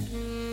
Mm-hmm.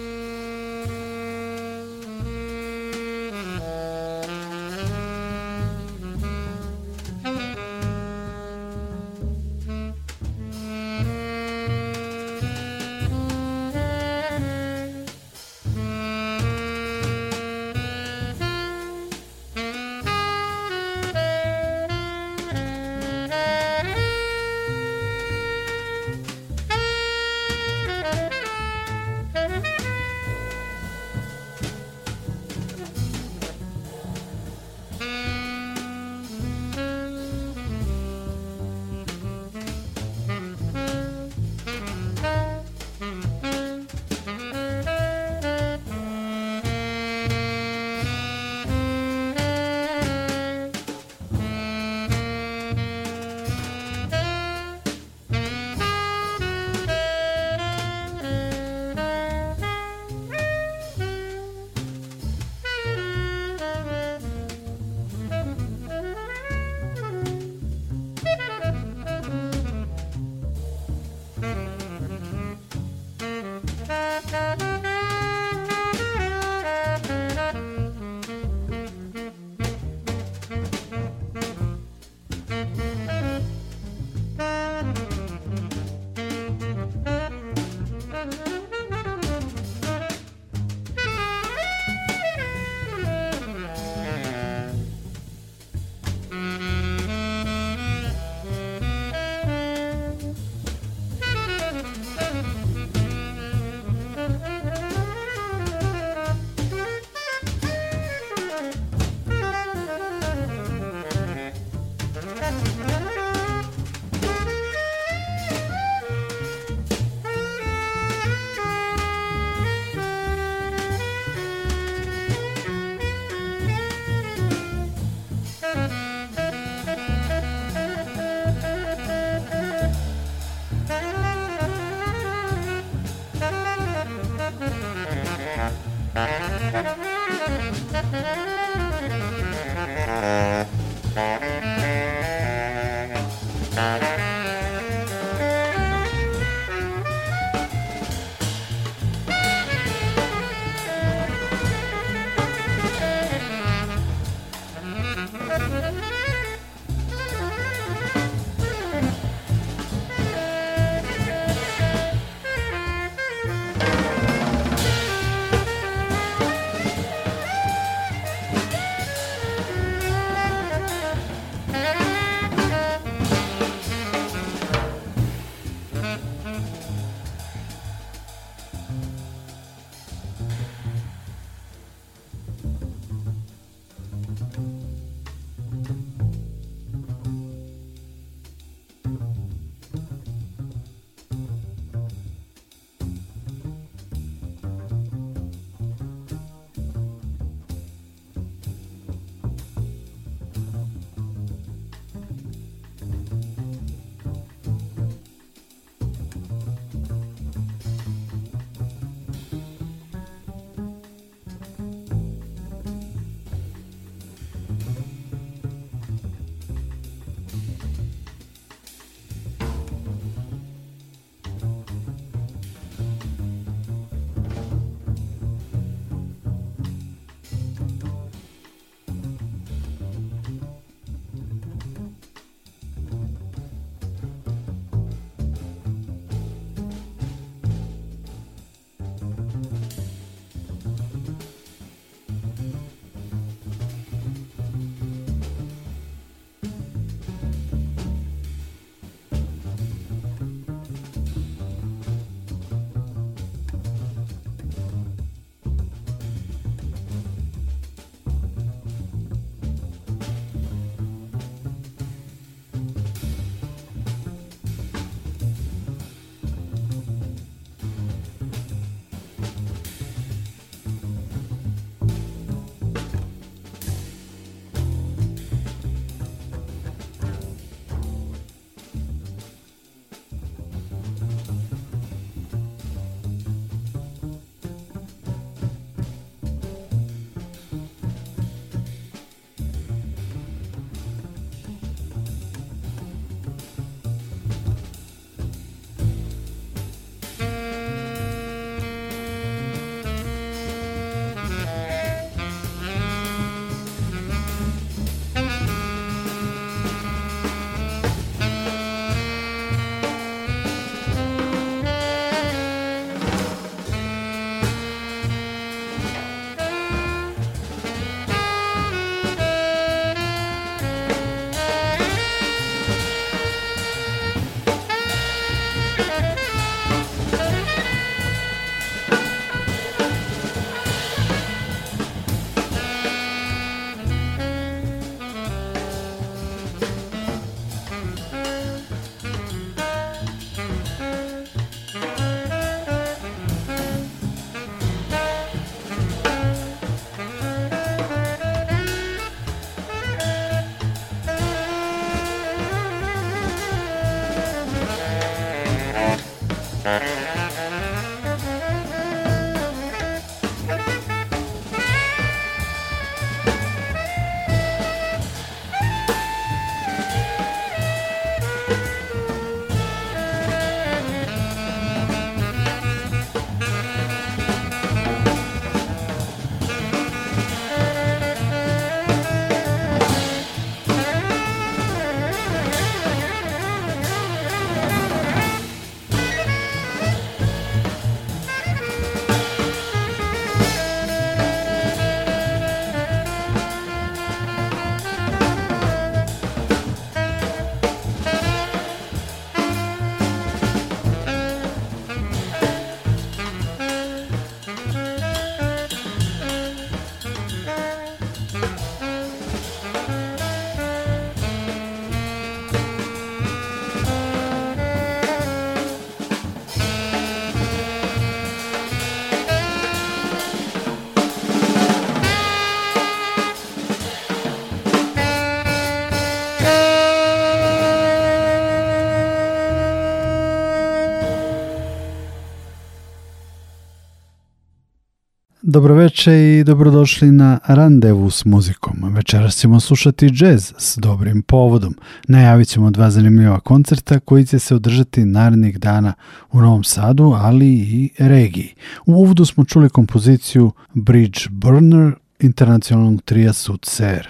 Dobroveče i dobrodošli na Randevu s muzikom. Večeras ćemo slušati džez s dobrim povodom. Najavit ćemo dva zanimljiva koncerta koji će se održati narednih dana u Novom Sadu, ali i regiji. U uvodu smo čuli kompoziciju Bridge Burner internacionalnog trija Sutser.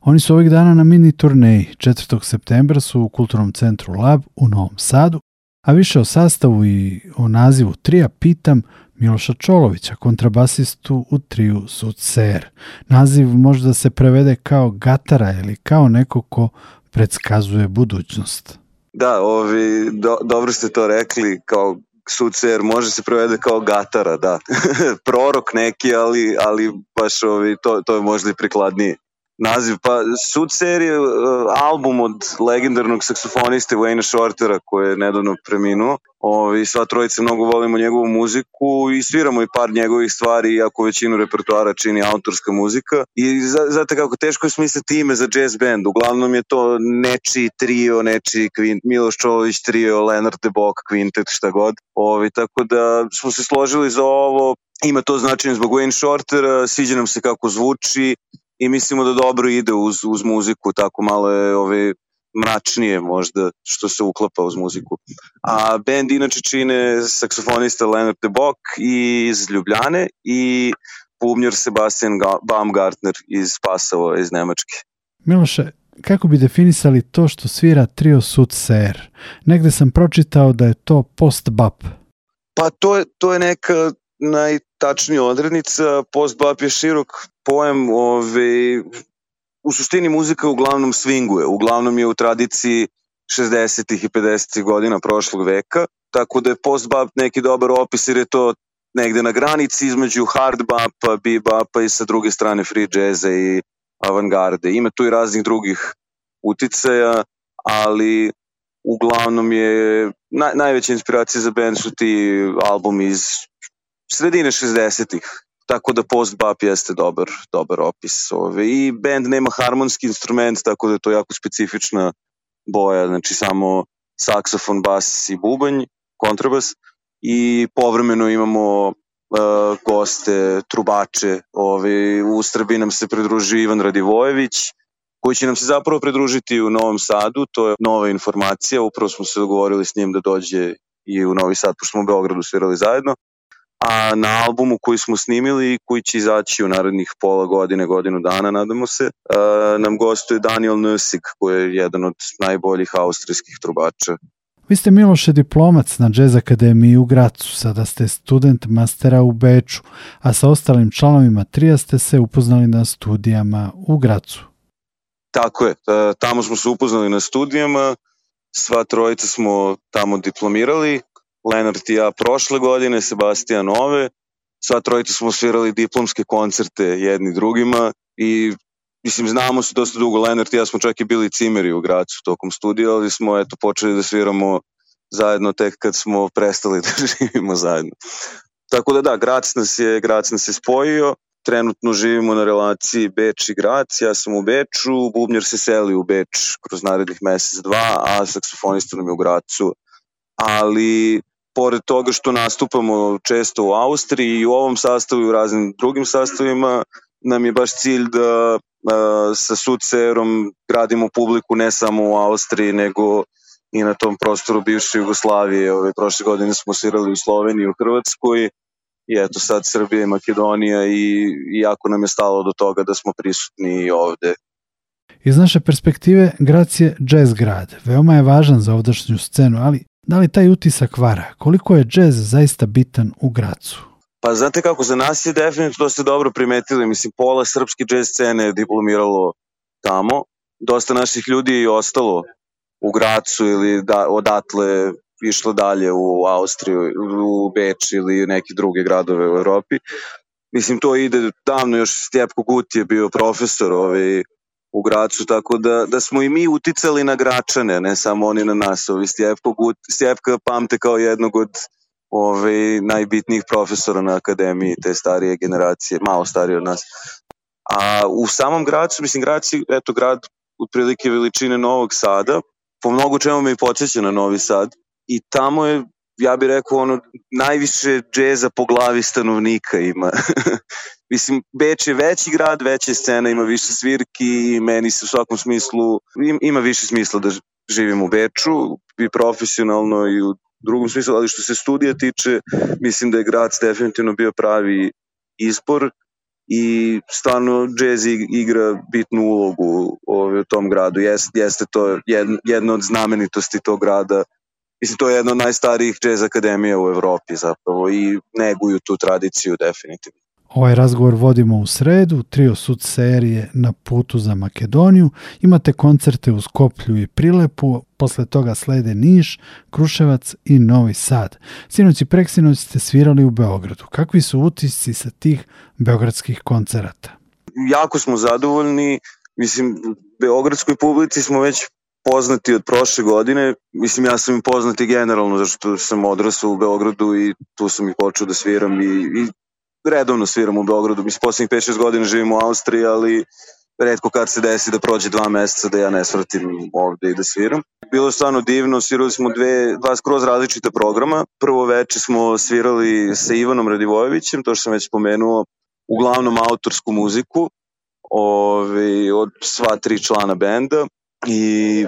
Oni su ovih dana na mini turneji. 4. septembra su u Kulturnom centru Lab u Novom Sadu, a više o sastavu i o nazivu trija pitam Miloša Čolovića, kontrabasistu u triju Sudser. Naziv možda se prevede kao gatara ili kao neko ko predskazuje budućnost. Da, ovi, do, dobro ste to rekli, kao Sudser može se prevede kao gatara, da. Prorok neki, ali, ali baš ovi, to, to je možda i prikladnije naziv. Pa Sud serije, uh, album od legendarnog saksofoniste Wayne Shortera koji je nedavno preminuo. Ovi, sva trojica mnogo volimo njegovu muziku i sviramo i par njegovih stvari, iako većinu repertoara čini autorska muzika. I znate kako teško je smisliti ime za jazz band. Uglavnom je to nečiji trio, nečiji kvint, Miloš Čović trio, Leonard de Bock, kvintet, šta god. Ovi, tako da smo se složili za ovo, ima to značenje zbog Wayne Shortera, sviđa nam se kako zvuči, i mislimo da dobro ide uz, uz muziku, tako malo je ove, mračnije možda što se uklapa uz muziku. A band inače čine saksofonista Leonard de Bock iz Ljubljane i bubnjar Sebastian Baumgartner iz Pasova iz Nemačke. Miloše, kako bi definisali to što svira trio Sud Ser? Negde sam pročitao da je to post-bap. Pa to je, to je neka najtačnija odrednica. Post-bap je širok pojem, ove, u suštini muzika uglavnom swinguje, uglavnom je u tradiciji 60. i 50. godina prošlog veka, tako da je post-bap neki dobar opis jer je to negde na granici između hard bapa, bebapa i sa druge strane free jazza i avangarde. Ima tu i raznih drugih uticaja, ali uglavnom je naj, najveća inspiracija za band su ti albumi iz sredine 60-ih, tako da post-bap jeste dobar, dobar opis. Ove. I band nema harmonski instrument, tako da je to jako specifična boja, znači samo saksofon, bas i bubanj, kontrabas i povremeno imamo uh, goste, trubače. Ove, u Srbiji nam se pridruži Ivan Radivojević, koji će nam se zapravo pridružiti u Novom Sadu, to je nova informacija, upravo smo se dogovorili s njim da dođe i u Novi Sad, pošto smo u Beogradu svirali zajedno a na albumu koji smo snimili i koji će izaći u narednih pola godine, godinu dana, nadamo se, nam gostuje Daniel Nusik, koji je jedan od najboljih austrijskih trubača. Vi ste Miloše diplomac na Jazz Akademiji u Gracu, sada ste student mastera u Beču, a sa ostalim članovima trija ste se upoznali na studijama u Gracu. Tako je, tamo smo se upoznali na studijama, sva trojica smo tamo diplomirali, Lenart i ja prošle godine, Sebastian ove, sva trojica smo svirali diplomske koncerte jedni drugima i mislim znamo se dosta dugo, Lenart i ja smo čak i bili cimeri u Gracu tokom studija, ali smo eto počeli da sviramo zajedno tek kad smo prestali da živimo zajedno. Tako da da, Grac nas je, Grac nas je spojio, trenutno živimo na relaciji Beč i Grac, ja sam u Beču, Bubnjar se seli u Beč kroz narednih mesec, dva, a saksofonista nam je u Gracu, ali pored toga što nastupamo često u Austriji i u ovom sastavu i u raznim drugim sastavima, nam je baš cilj da a, sa Sudcerom gradimo publiku ne samo u Austriji, nego i na tom prostoru bivše Jugoslavije. Ove prošle godine smo svirali u Sloveniji, u Hrvatskoj i eto sad Srbija i Makedonija i, i jako nam je stalo do toga da smo prisutni ovde. Iz naše perspektive, Grac je jazz grad. Veoma je važan za ovdašnju scenu, ali Da li taj utisak vara? Koliko je džez zaista bitan u Gracu? Pa znate kako, za nas je definitivno, to ste dobro primetili, mislim, pola srpske džez scene je diplomiralo tamo, dosta naših ljudi je ostalo u Gracu ili da, odatle išlo dalje u Austriju, u Beč ili neke druge gradove u Evropi. Mislim, to ide davno, još Stjepko Gut je bio profesor ovaj, u Gracu, tako da, da smo i mi uticali na Gračane, ne samo oni na nas. Ovi Stjepka, Stjepka pamte kao jednog od ove, najbitnijih profesora na akademiji te starije generacije, malo starije od nas. A u samom Gracu, mislim, Grac je, eto, grad otprilike veličine Novog Sada, po mnogo čemu me i podsjeća na Novi Sad i tamo je ja bih rekao ono, najviše džeza po glavi stanovnika ima. Mislim, Beč je veći grad, veća scena, ima više svirki i meni se u svakom smislu, ima više smisla da živim u Beču i profesionalno i u drugom smislu, ali što se studija tiče, mislim da je grad definitivno bio pravi izbor i stvarno jazz igra bitnu ulogu u tom gradu. Jeste, jeste to jedna od znamenitosti tog grada. Mislim, to je jedna od najstarijih jazz akademija u Evropi zapravo i neguju tu tradiciju definitivno. Ovaj razgovor vodimo u sredu, trio sud serije na putu za Makedoniju. Imate koncerte u Skoplju i Prilepu, posle toga slede Niš, Kruševac i Novi Sad. Sinoć i preksinoć ste svirali u Beogradu. Kakvi su utisci sa tih beogradskih koncerata? Jako smo zadovoljni. Mislim, beogradskoj publici smo već poznati od prošle godine. Mislim, ja sam im poznati generalno, zašto sam odrasao u Beogradu i tu sam i počeo da sviram i, i redovno sviram u Beogradu. Mislim, poslednjih 5-6 godina živim u Austriji, ali redko kad se desi da prođe dva meseca da ja ne svratim ovde i da sviram. Bilo je stvarno divno, svirali smo dve, dva skroz različita programa. Prvo veče smo svirali sa Ivanom Radivojevićem, to što sam već spomenuo, uglavnom autorsku muziku ove, od sva tri člana benda i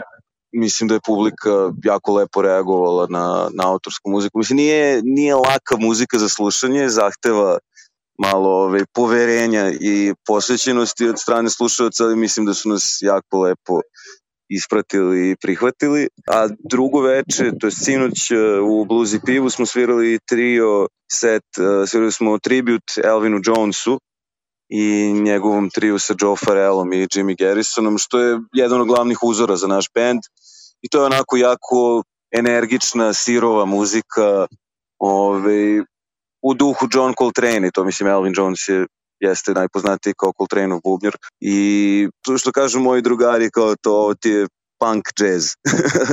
mislim da je publika jako lepo reagovala na, na autorsku muziku. Mislim, nije, nije laka muzika za slušanje, zahteva malo ove, poverenja i posvećenosti od strane slušalca, ali mislim da su nas jako lepo ispratili i prihvatili. A drugo veče, to je sinoć e, u Blues i Pivu smo svirali trio set, e, svirali smo tribute Elvinu Jonesu i njegovom triju sa Joe Farrellom i Jimmy Garrisonom, što je jedan od glavnih uzora za naš band. I to je onako jako energična, sirova muzika, ove, u duhu John Coltrane to mislim Elvin Jones je jeste najpoznatiji kao Coltrane bubnjar i to što kažu moji drugari kao to ovo ti je punk jazz.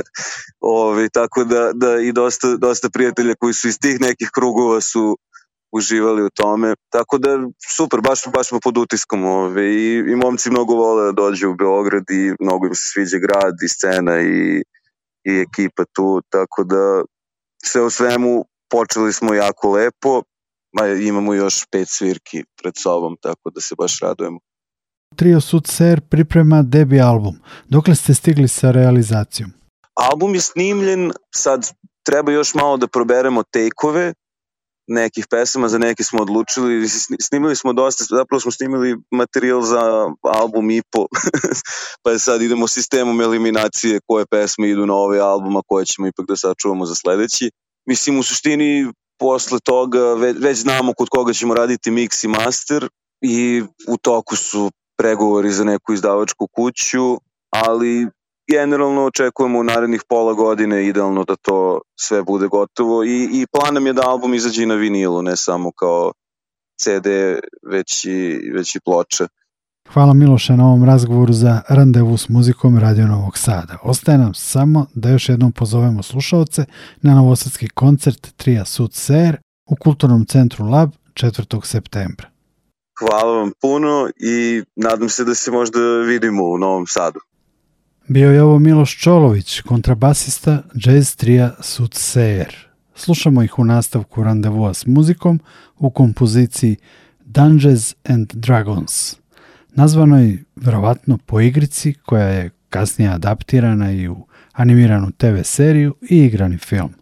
Ovi, tako da, da i dosta, dosta prijatelja koji su iz tih nekih krugova su uživali u tome. Tako da super, baš, baš smo pod utiskom ove, i, i momci mnogo vole da dođu u Beograd i mnogo im se sviđa grad i scena i, i ekipa tu, tako da sve u svemu počeli smo jako lepo, ma imamo još pet svirki pred sobom, tako da se baš radujemo. Trio Sud priprema debi album. Dokle ste stigli sa realizacijom? Album je snimljen, sad treba još malo da proberemo tekove nekih pesama, za neke smo odlučili, snimili smo dosta, zapravo smo snimili materijal za album i po, pa sad idemo sistemom eliminacije koje pesme idu na ovaj album, a koje ćemo ipak da sačuvamo za sledeći. Mislim, u suštini, posle toga već, već znamo kod koga ćemo raditi mix i master i u toku su pregovori za neku izdavačku kuću, ali generalno očekujemo u narednih pola godine idealno da to sve bude gotovo i, i plan nam je da album izađe i na vinilu, ne samo kao CD, već i, već i ploče. Hvala Miloše na ovom razgovoru za randevu s muzikom Radio Novog Sada. Ostaje nam samo da još jednom pozovemo slušalce na novosadski koncert Trija Sud Ser u Kulturnom centru Lab 4. septembra. Hvala vam puno i nadam se da se možda vidimo u Novom Sadu. Bio je ovo Miloš Čolović, kontrabasista jazz trija Sud. Slušamo ih u nastavku randevua s muzikom u kompoziciji Dungeons and Dragons nazvanoj verovatno po igrici koja je kasnije adaptirana i u animiranu TV seriju i igrani film.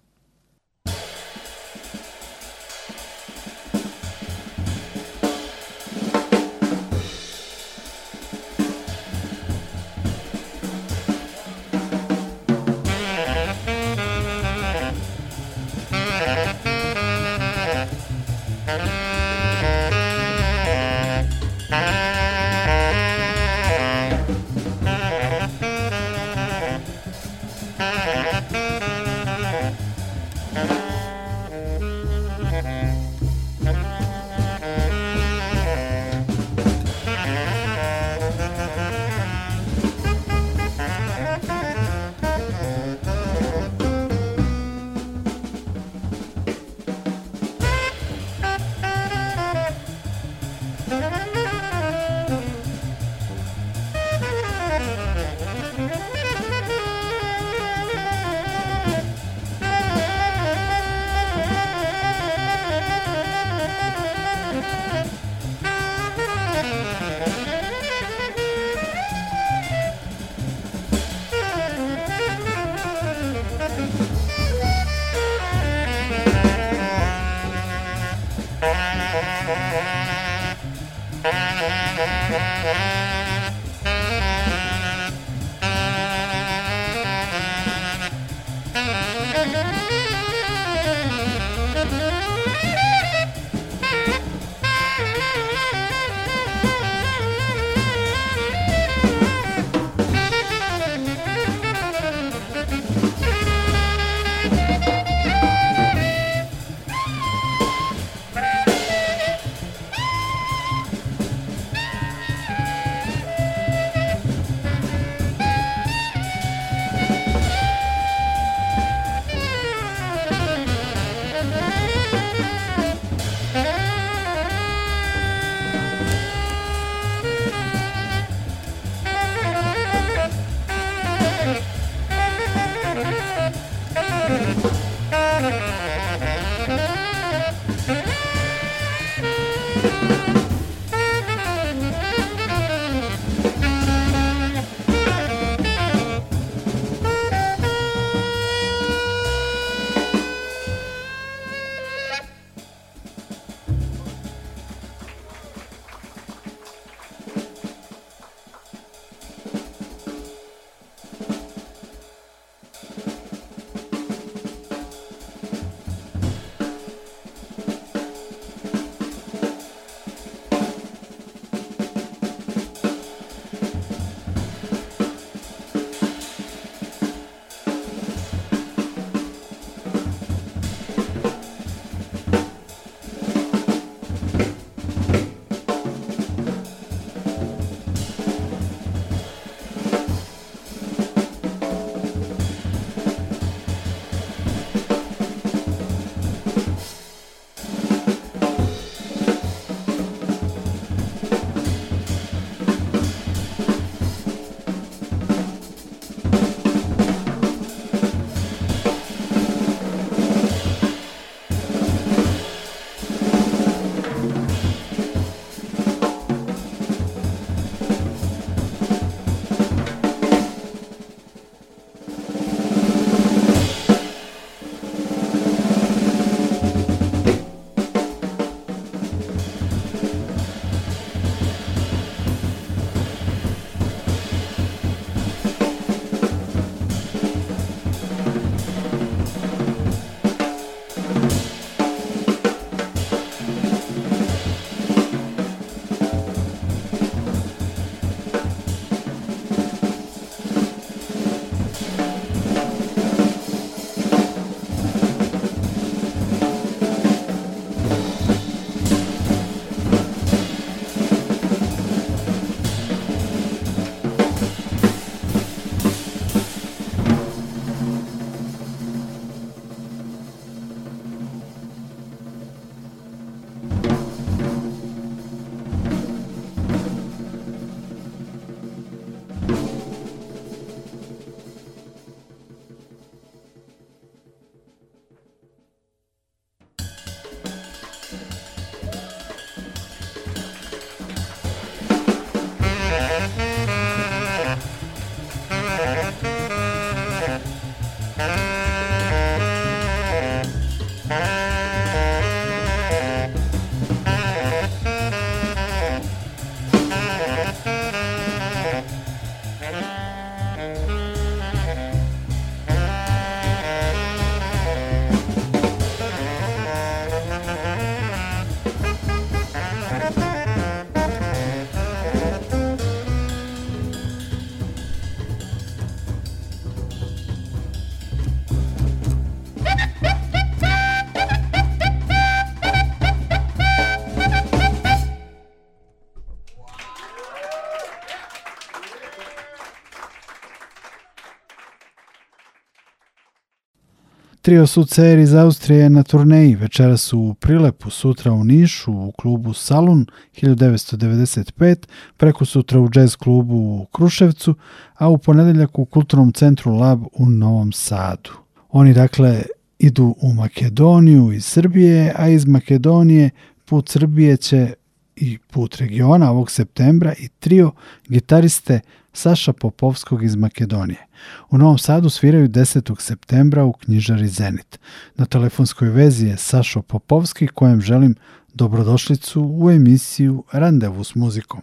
Trio Sucer iz Austrije na turneji. Večera su u Prilepu, sutra u Nišu, u klubu Salun 1995, preko sutra u jazz klubu u Kruševcu, a u ponedeljak u kulturnom centru Lab u Novom Sadu. Oni dakle idu u Makedoniju iz Srbije, a iz Makedonije put Srbije će i put regiona ovog septembra i trio gitariste Saša Popovskog iz Makedonije. U Novom Sadu sviraju 10. septembra u knjižari Zenit. Na telefonskoj vezi je Sašo Popovski kojem želim dobrodošlicu u emisiju Randevu s muzikom.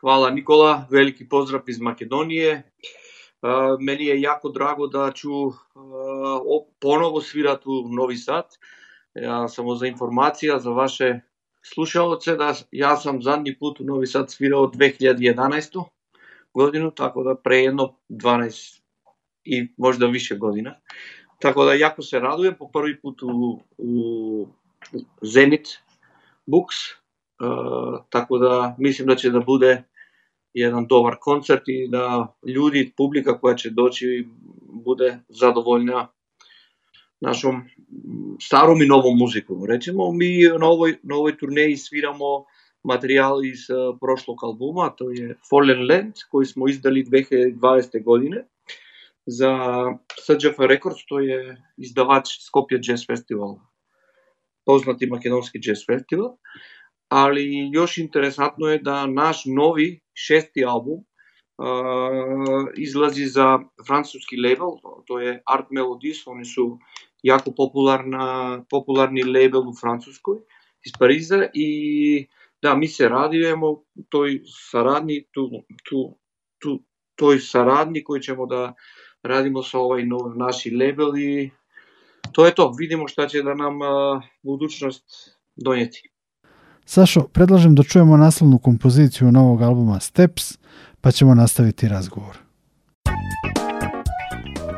Hvala Nikola, veliki pozdrav iz Makedonije. Meni je jako drago da ću ponovo svirati u Novi Sad. Ja samo za informacija za vaše slušalce da ja sam zadnji put u Novi Sad svirao 2011. godinu, tako da pre jedno 12 i možda više godina. Tako da jako se radujem po prvi put u, u Zenit Books, uh, tako da mislim da će da bude jedan dobar koncert i da ljudi, publika koja će doći bude zadovoljna našom starom i novom muzikom. Recimo, mi na ovoj, na ovoj turneji sviramo materijal материјал из прошлог албума, тој е Fallen Land, кој смо издали 2020 година за SJF Records, тој е издавач Скопје Джес Фестивал, познати македонски джес фестивал. Али још интересантно е да наш нови шести албум Uh, излази за француски лейбл, тоа е Art Melodies, они се јако популарна, популарни лейбл во Француској, из Париза и da, mi se radujemo toj saradnji, tu, tu, tu, toj saradnji koju ćemo da radimo sa ovaj nov, naši label i to je to, vidimo šta će da nam uh, budućnost donijeti. Sašo, predlažem da čujemo naslovnu kompoziciju novog albuma Steps, pa ćemo nastaviti razgovor.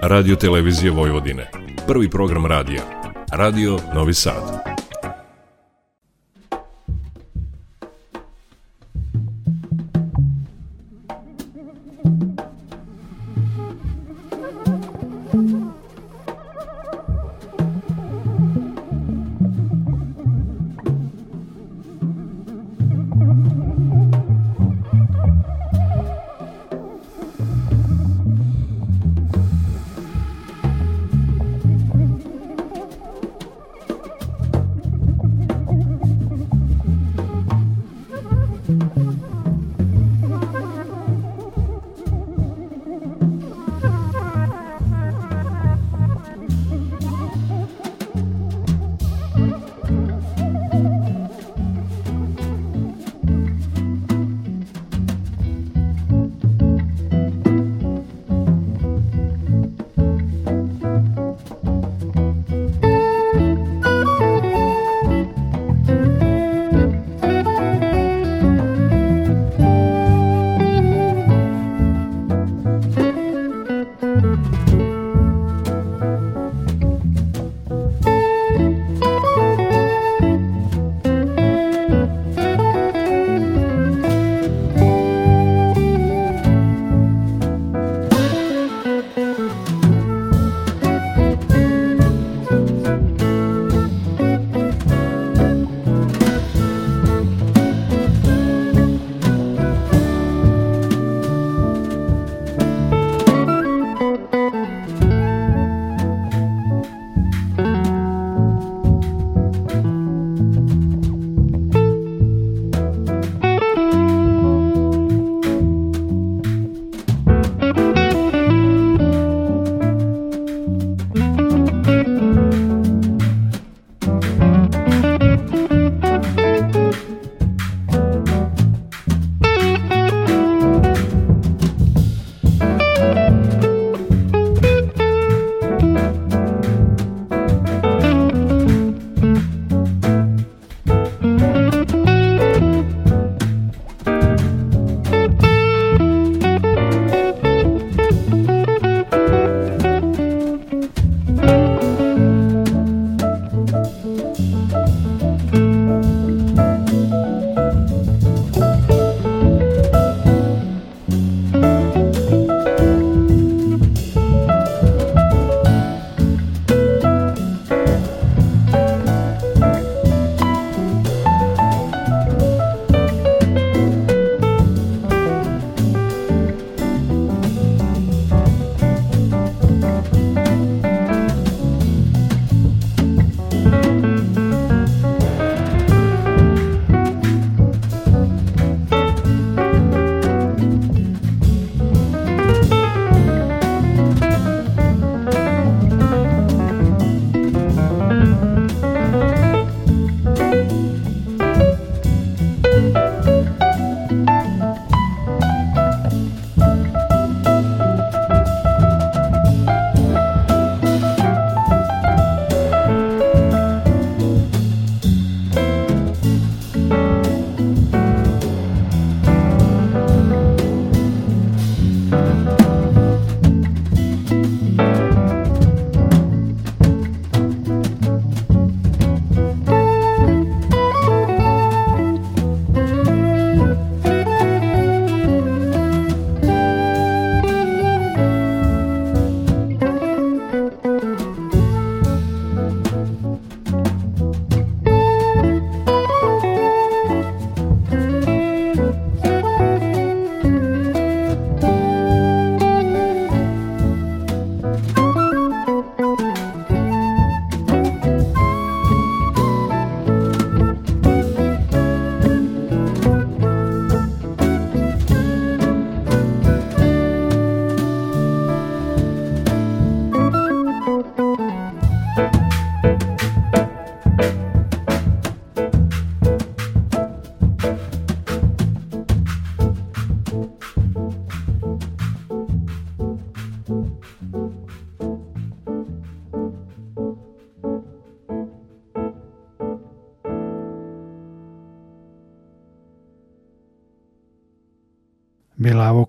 Radio Televizije Vojvodine. Prvi program radija. Radio Novi Sad.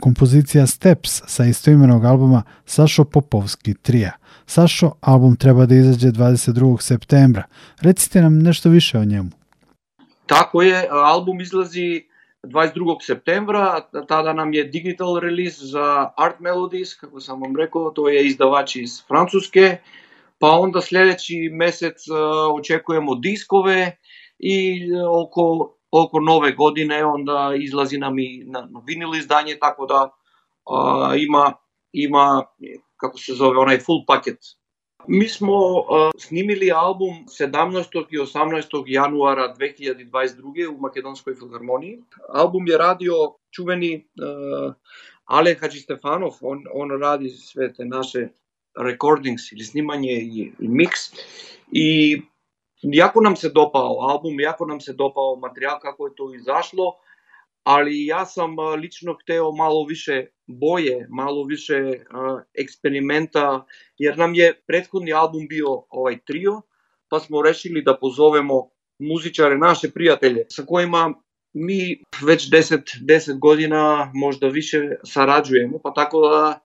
Kompozicija Steps sa istoimenog albuma Sašo Popovski trija. Sašo, album treba da izađe 22. septembra. Recite nam nešto više o njemu. Tako je, album izlazi 22. septembra, tada nam je digital release za Art Melodies, kako sam vam rekao, to je izdavač iz Francuske, pa onda sljedeći mesec očekujemo diskove i oko, Око нове године, онда излази на, ми, на, винил издање, така да а, има, има, како се зове, онај фул пакет. Ми смо а, снимили албум 17. и 18. јануара 2022 у Македонској филхармонија. Албум ја радио чувени а, Але Хаджи Стефанов, он, он ради свете наше рекординг или снимање и, и микс. И Jako nam se dopao album, jako nam se dopao materijal kako je to izašlo ali ja sam lično hteo malo više boje, malo više uh, eksperimenta, jer nam je prethodni album bio ovaj trio, pa smo rešili da pozovemo muzičare, naše prijatelje, sa kojima mi već 10, 10 godina, možda više sarađujemo, pa tako da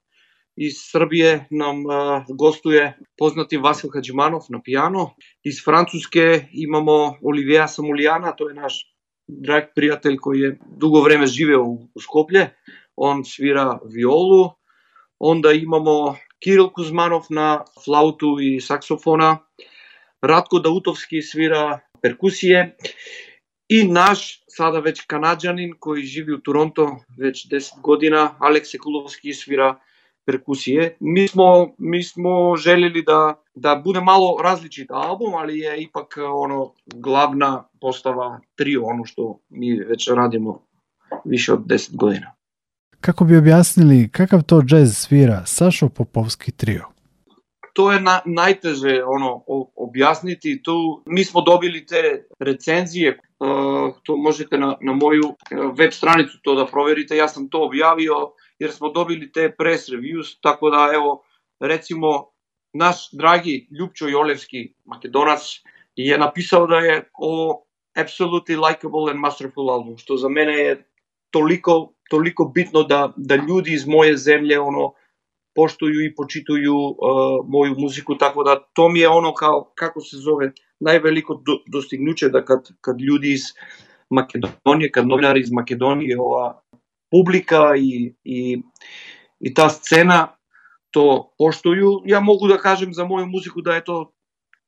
iz Srbije nam uh, gostuje poznati Vasil Hadžimanov na piano, iz Francuske imamo Olivija Samulijana, to je naš drag prijatelj koji je dugo vreme živeo u Skoplje, on svira violu, onda imamo Kiril Kuzmanov na flautu i saksofona, Ratko Dautovski svira perkusije. I naš, sada već kanadžanin koji živi u Toronto već 10 godina, Aleks Sekulovski svira perkusije. Mi smo, mi smo željeli da, da bude malo različit album, ali je ipak ono glavna postava trio, ono što mi već radimo više od 10 godina. Kako bi objasnili kakav to džez svira Sašo Popovski trio? To je na, najteže ono objasniti. Tu mi smo dobili te recenzije, uh, to možete na, na moju web stranicu to da proverite. Ja sam to objavio jer smo dobili te press reviews, tako da evo recimo naš dragi Ljubčo Jolevski makedonac je napisao da je ovo absolutely likable and masterful album, što za mene je toliko, toliko bitno da, da ljudi iz moje zemlje ono poštuju i počituju uh, moju muziku, tako da to mi je ono kao, kako se zove, najveliko do, dostignuće da kad, kad ljudi iz Makedonije, kad novinari iz Makedonije ova, publika i, i, i ta scena to poštuju. Ja mogu da kažem za moju muziku da je to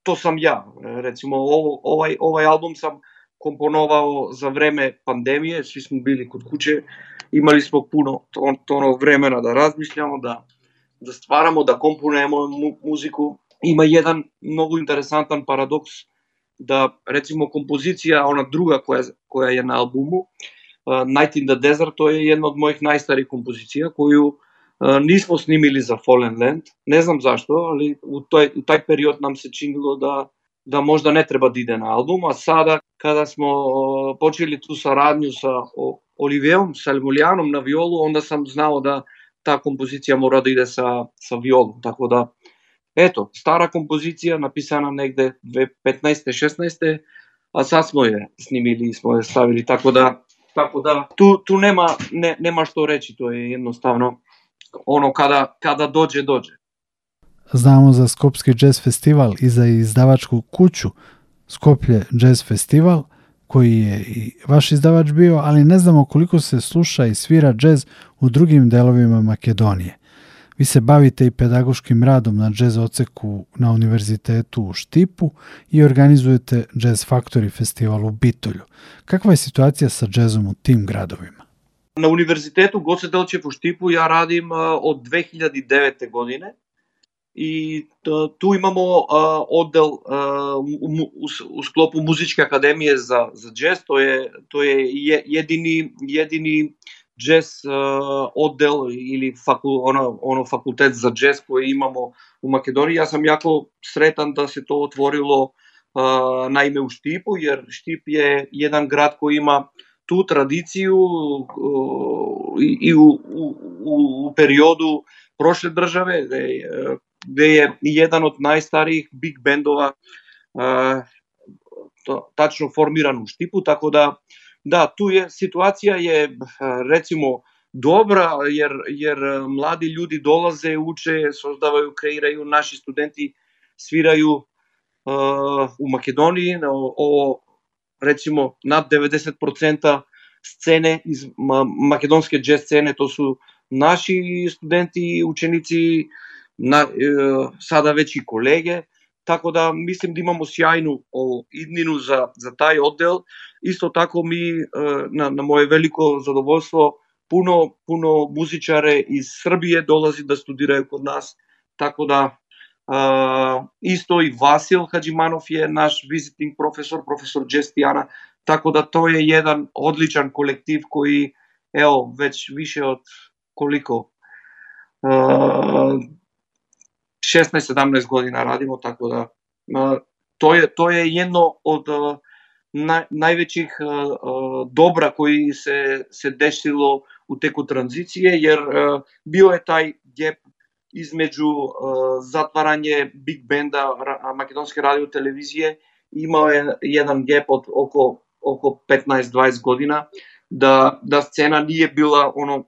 to sam ja. Recimo ovo, ovaj, ovaj album sam komponovao za vreme pandemije, svi smo bili kod kuće, imali smo puno to, to vremena da razmišljamo, da, da stvaramo, da komponujemo mu, muziku. Ima jedan mnogo interesantan paradoks da recimo kompozicija, ona druga koja, koja je na albumu, Night in the Desert, to je jedna od mojih najstarijih kompozicija koju nismo snimili za Fallen Land. Ne znam zašto, ali u, toj, u taj period nam se činilo da, da možda ne treba da ide na album, a sada kada smo počeli tu saradnju sa Olivijevom Salmuljanom na violu, onda sam znao da ta kompozicija mora da ide sa, sa violom, tako da eto, stara kompozicija napisana negde 2015. 16. a sad smo je snimili i smo je stavili, tako da Tako da tu, tu nema, ne, nema što reći, to je jednostavno ono kada, kada dođe, dođe. Znamo za Skopski jazz festival i za izdavačku kuću Skoplje jazz festival, koji je i vaš izdavač bio, ali ne znamo koliko se sluša i svira džez u drugim delovima Makedonije. Vi se bavite i pedagoškim radom na džez oceku na Univerzitetu u Štipu i organizujete Jazz Factory festival u Bitolju. Kakva je situacija sa džezom u tim gradovima? Na Univerzitetu Goce Delčev u Štipu ja radim od 2009. godine i tu imamo odel u, sklopu Muzičke akademije za, za džez, to je, to je jedini, jedini jazz uh, odel ili fakul, ono, ono fakultet za jazz koji imamo u Makedoniji. Ja sam jako sretan da se to otvorilo uh, naime u Štipu, jer Štip je jedan grad koji ima tu tradiciju uh, i u, u, u periodu prošle države, gde je, gde je jedan od najstarijih big bendova uh, to, tačno formiran u Štipu, tako da Da, tu je situacija je recimo dobra, jer, jer mladi ljudi dolaze, uče, создавају, креирају, наши студенти свирају uh, у Македонiji, ово recimo над 90% сцене из македонske джез сцене, то су наши студенти, ученици, на, е, сада веќе колеги, Така да мислим да имамо сјајну ово иднину за за тај оддел. Исто тако ми на на мое велико задоволство пуно пуно музичаре из Србија долази да студирају код нас. Така да а, исто и Васил Хаджиманов е наш визитинг професор, професор Джестијана. Така да тој е еден одличен колектив кој ево веќе више од колико 16-17 година радимо, така да тоа е, тоа е едно од на, највеќих добра кои се, се дешило у теку транзиција, јер био е тај геп измеѓу затварање биг бенда Македонски радио телевизија, имао е еден геп од околу околу 15-20 година, да, да сцена ние била оно,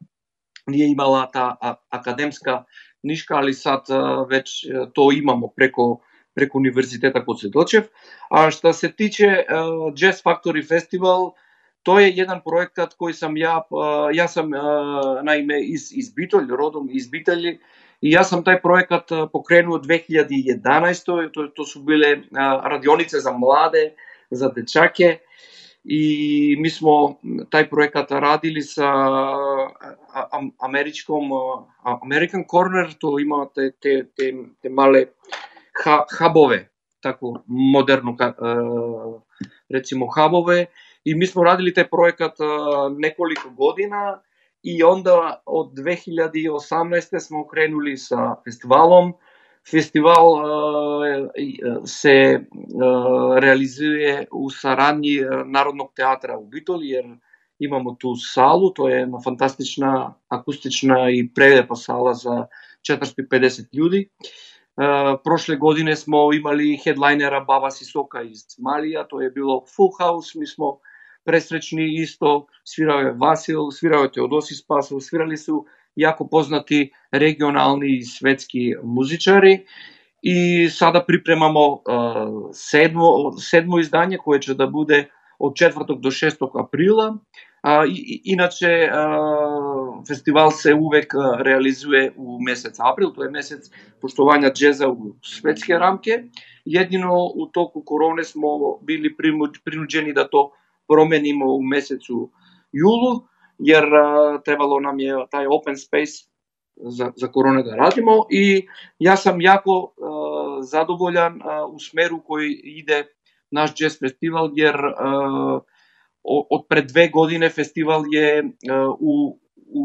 ние имала та академска нишка, али сад веќе то имамо преко преку универзитета код се дочев. А што се тиче Jazz Factory Festival, тој е еден проектат кој сам ја, јас сам наиме из, из Битољ, родом из Битоли и јас сам тај проектат покренуo 2011, то, то су биле радионице за младе, за дечаке, и ми смо тај проектат радили со америчком American Corner, то има те, те, те, те мале хабове, тако модерно рецимо хабове и ми смо радили тај проекат неколико година и онда од 2018 смо кренули со фестивалом Фестивал се реализуе у сарадни Народног театра у Битол, јер имамо ту салу, тоа е една фантастична акустична и прелепа сала за 450 људи. Прошле године смо имали хедлайнера Баба Сисока из Малија, тоа е било full house, ми смо пресречни исто, свирao Васил, свирao Теодоси Спасов, свирали су јако познати регионални и светски музичари и сада припремамо седмо, седмо издање кое ќе да буде од 4 до 6 априла. А, и, иначе а, фестивал се увек реализуе у месец април, тоа е месец поштовања джеза у светски рамки. Едино у току короне смо били принуđeni да то променимо у месецу јулу, jer trebalo nam je taj open space za, za korone da radimo i ja sam jako zadovoljan u smeru koji ide naš jazz festival jer od pred dve godine festival je u, u,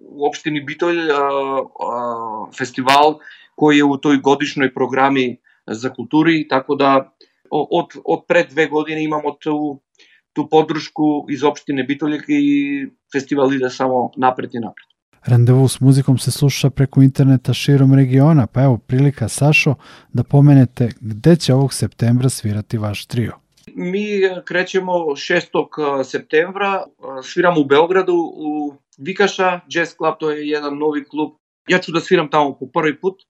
u opštini Bitolj festival koji je u toj godišnjoj programi za kulturi, tako da od, od pred dve godine imamo tu ту подршку из општине Битолик и фестивал иде само напред и напред. Рандеву с музиком се слуша преку интернета широм региона, па ево прилика Сашо да поменете где ќе овог септемвра свирати ваш трио. Ми креќемо 6 септемвра, свирам у Белграду, у Викаша, Jazz Club, тој е еден нови клуб. Ја ќе да свирам таму по први пут,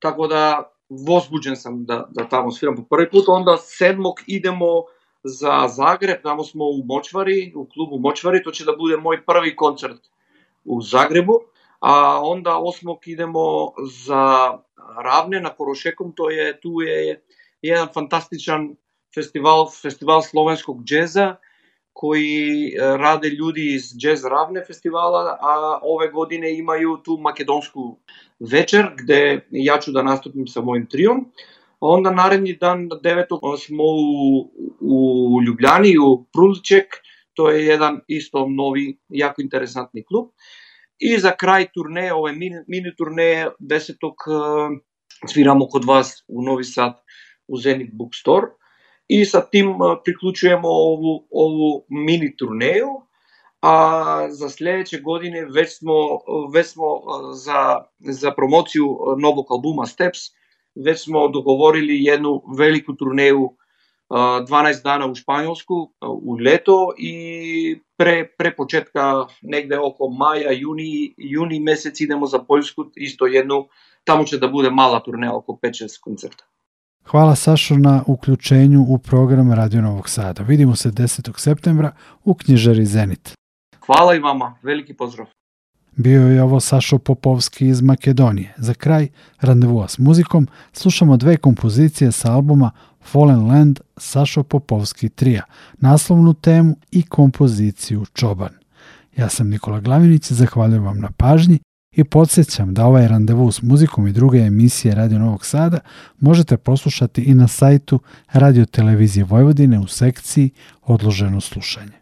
така да возбуđен сам да, да таму свирам по први пут. Онда седмок идемо за Загреб, тамо смо у Мочвари, у клубу Мочвари, тоа ќе да буде мој први концерт у Загребу, а онда осмок идемо за Равне на Корошеком, тој е ту е еден фантастичен фестивал, фестивал словенскog джеза, кои раде луѓе из Джез Равне фестивала, а ове године имају ту македонску вечер, где ја ću да наступим со мојим триом. Onda naredni dan, 9. smo u, u Ljubljani, u Prulček, to je jedan isto novi, jako interesantni klub. I za kraj turneje, ove mini, mini turneje, 10. sviramo kod vas u Novi Sad u Zenit Bookstore i sa tim priključujemo ovu, ovu mini turneju, a za sledeće godine već smo, već smo za, za promociju novog albuma Steps već smo dogovorili jednu veliku turneju 12 dana u Španjolsku u leto i pre, pre početka negde oko maja, juni, juni mesec idemo za Poljsku, isto jednu, tamo će da bude mala turneja oko 5-6 koncerta. Hvala Sašo na uključenju u program Radio Novog Sada. Vidimo se 10. septembra u knjižari Zenit. Hvala i vama, veliki pozdrav. Bio je ovo Sašo Popovski iz Makedonije. Za kraj randevua s muzikom slušamo dve kompozicije sa albuma Fallen Land Sašo Popovski trija, naslovnu temu i kompoziciju Čoban. Ja sam Nikola Glavinić, zahvaljujem vam na pažnji i podsjećam da ovaj randevu s muzikom i druge emisije Radio Novog Sada možete poslušati i na sajtu Radio Televizije Vojvodine u sekciji Odloženo slušanje.